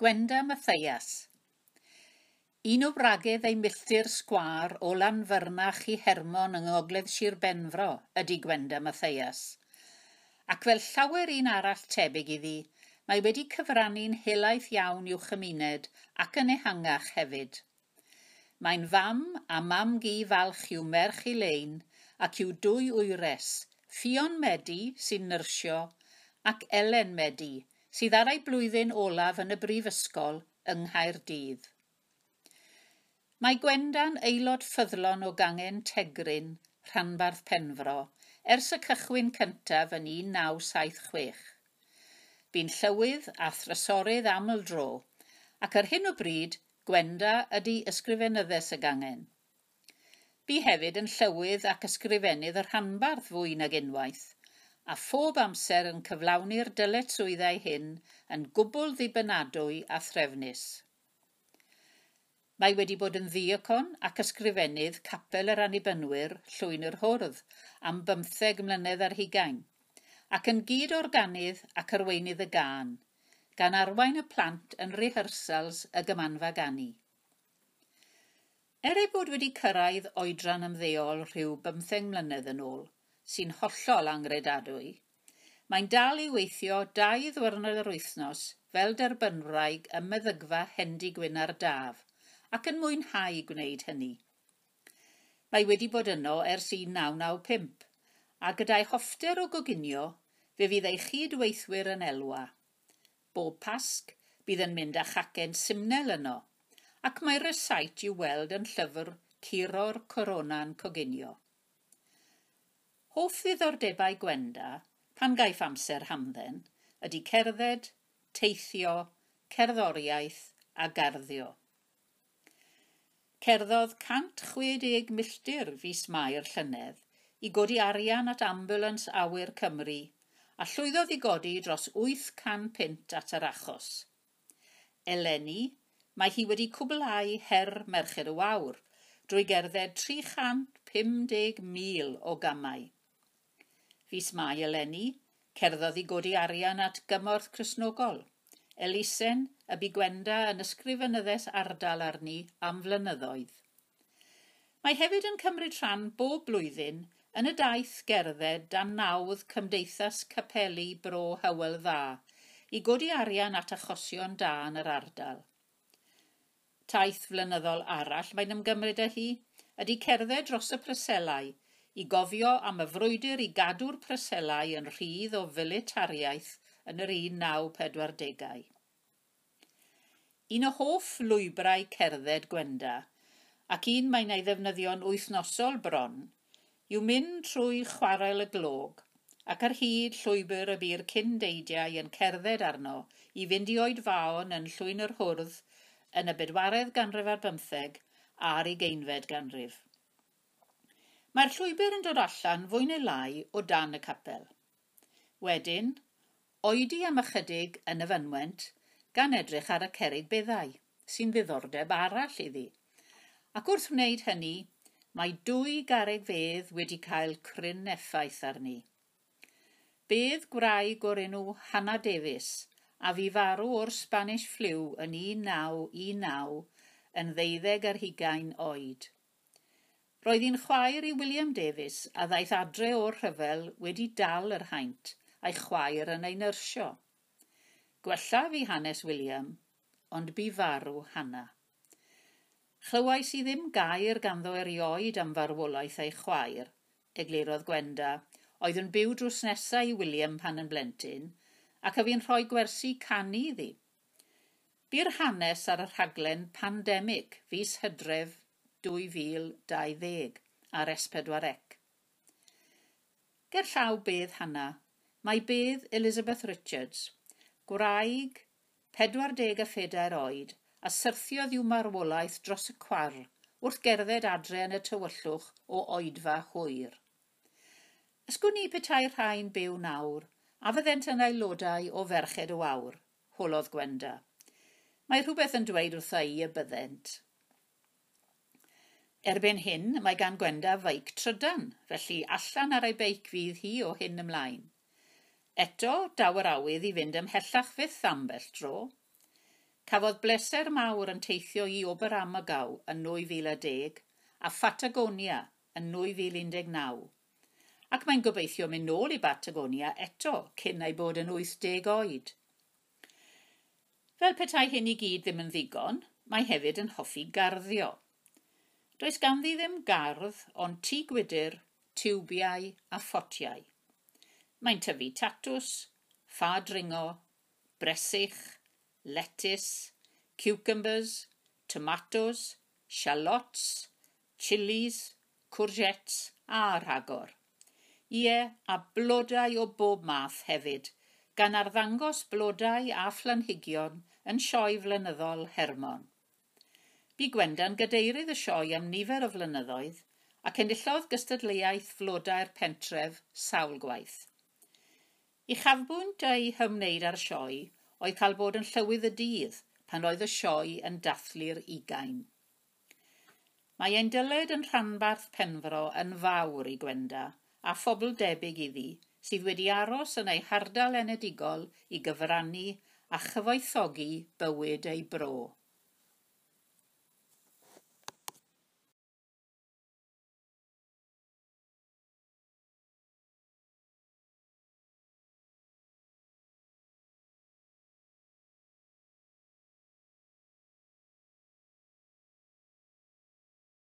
Gwenda Mathias. Un o bragedd ei milltir sgwar o Lanfyrnach i Hermon yng Ngogledd Sir Benfro ydy Gwenda Mathias. Ac fel llawer un arall tebyg iddi, mae wedi cyfrannu'n helaeth iawn i'w chymuned ac yn ehangach hefyd. Mae'n fam a mam gi falch i'w merch i lein ac i'w dwy wyres, Fion Medi sy'n nyrsio ac Elen Medi sydd ar ei blwyddyn olaf yn y brifysgol yng Nghaerdydd. Mae Gwendan aelod ffyddlon o gangen Tegryn, rhanbarth Penfro, ers y cychwyn cyntaf yn 1976. Bu'n llywydd a thrysorydd aml dro, ac ar hyn o bryd Gwenda ydy ysgrifenyddes y gangen. Bu hefyd yn llywydd ac ysgrifennydd y rhanbarth fwy nag unwaith – a phob amser yn cyflawni'r dyletswyddau hyn yn gwbl ddibynadwy a threfnus. Mae wedi bod yn ddiacon ac ysgrifennydd Capel yr anibynwyr Llwyn yr Hwrdd, am bymtheg mlynedd ar hugain, ac yn gyd organydd ac arweinydd y gân, gan arwain y plant yn rehearsals y gymanfa gani. Er ei bod wedi cyrraedd oedran ymddeol rhyw bymtheg mlynedd yn ôl, sy'n hollol angredadwy, mae'n dal i weithio dau ddwyrnod yr wythnos fel derbynwraig ym meddygfa Hendi Gwyn ar Daf ac yn mwynhau gwneud hynny. Mae wedi bod yno ers 1995 a gyda'i hoffter o goginio fe fydd ei chydweithwyr yn elwa. Bob pasg bydd yn mynd â chacen simnel yno, ac mae'r resait i'w weld yn llyfr Curo'r Corona'n Coginio. Hoff ddiddordebau Gwenda, pan gaiff amser hamdden, ydy cerdded, teithio, cerddoriaeth a garddio. Cerddodd 160 milltir fus Mair llynedd i godi arian at Ambulance Awyr Cymru a llwyddodd i godi dros 800 pint at yr achos. Eleni, mae hi wedi cwblau her Merched y Wawr drwy gerdded 350,000 o gamau. Fis Mai eleni, cerddodd i godi arian at gymorth Cresnogol. Elisen, y bu gwenda yn ysgrifenyddes ardal arni am flynyddoedd. Mae hefyd yn cymryd rhan bob blwyddyn yn y daith gerdded dan nawdd Cymdeithas Capeli Bro Hywel Dda i godi arian at achosion da yn yr ardal. Taith flynyddol arall mae'n ymgymryd â hi ydy cerdded dros y preselau i gofio am y frwydr i gadw'r preselau yn rhydd o filitariaeth yn yr 1940au. Un o hoff lwybrau cerdded Gwenda, ac un mae'n ei ddefnyddio'n wythnosol bron, yw mynd trwy chwarel y glog ac ar hyd llwybr y byr cyn deidiau yn cerdded arno i fynd i oed faon yn llwyn yr hwrdd yn y bedwaredd ganrif ar bymtheg a'r ugeinfed ganrif. Mae'r llwybr yn dod allan fwy neu lai o dan y capel. Wedyn, oedi am ychydig yn y fynwent gan edrych ar y cerig beddau, sy'n ddiddordeb arall iddi. Ac wrth wneud hynny, mae dwy garreg fedd wedi cael cryn effaith arni. Bedd gwraig o'r enw Hannah Davies a fi farw o'r Spanish Flu yn 1919 yn ddeuddeg ar hugain oed. Roedd hi'n chwaer i William Davies a ddaeth adre o'r rhyfel wedi dal yr haint a'i chwaer yn ei nyrsio. Gwella fi hanes William, ond bu farw Hana. Chlywais i ddim gair ganddo erioed am farwolaeth ei chwaer, eglurodd Gwenda, oedd yn byw drws nesau i William pan yn blentyn, ac a fi'n rhoi gwersi canu iddi. Bu'r hanes ar y rhaglen pandemig fis hydref 2020 ar S4C. Gerllaw Bedd Hanna, mae Bedd Elizabeth Richards, gwraig 44 oed a syrthiodd i'w marwolaeth dros y cwar wrth gerdded adre yn y tywyllwch o oedfa hwyr. Ysgwn ni petai rhain byw nawr, a fyddent yn aelodau o ferched o awr, holodd Gwenda. Mae rhywbeth yn dweud wrtha i y byddent. Erbyn hyn mae gan Gwenda feic trydan, felly allan ar ei beic fydd hi o hyn ymlaen. Eto, dawer awydd i fynd ymhellach fyth ambell dro. Cafodd bleser mawr yn teithio i Oberamagaw yn 2010 a Fatagonia yn 2019. Ac mae'n gobeithio mynd nôl i Batagonia eto cyn ei bod yn 80 oed. Fel petai hyn i gyd ddim yn ddigon, mae hefyd yn hoffi garddio – Does ganddi ddim gardd, ond tŷ gwydr, tiwbiau a ffotiau. Mae'n tyfu tatws, ffa dringo, bresych, letys, cucumbers, tomatoes, shallots, chilies, courgettes a rhagor. Ie, a blodau o bob math hefyd, gan arddangos blodau a phlanhigion yn sioe flynyddol Hermon. Bu Gwendan gadeirydd y sioe am nifer o flynyddoedd ac enillodd gystadleuaeth flodau'r pentref sawl gwaith. I chafbwynt ei hymwneud ar sioe oedd cael bod yn llywydd y dydd pan oedd y sioe yn dathlu'r ugain. Mae ein dyled yn rhanbarth penfro yn fawr i Gwenda a phobl debyg iddi sydd wedi aros yn ei hardal enedigol i gyfrannu a chyfoethogi bywyd ei bro.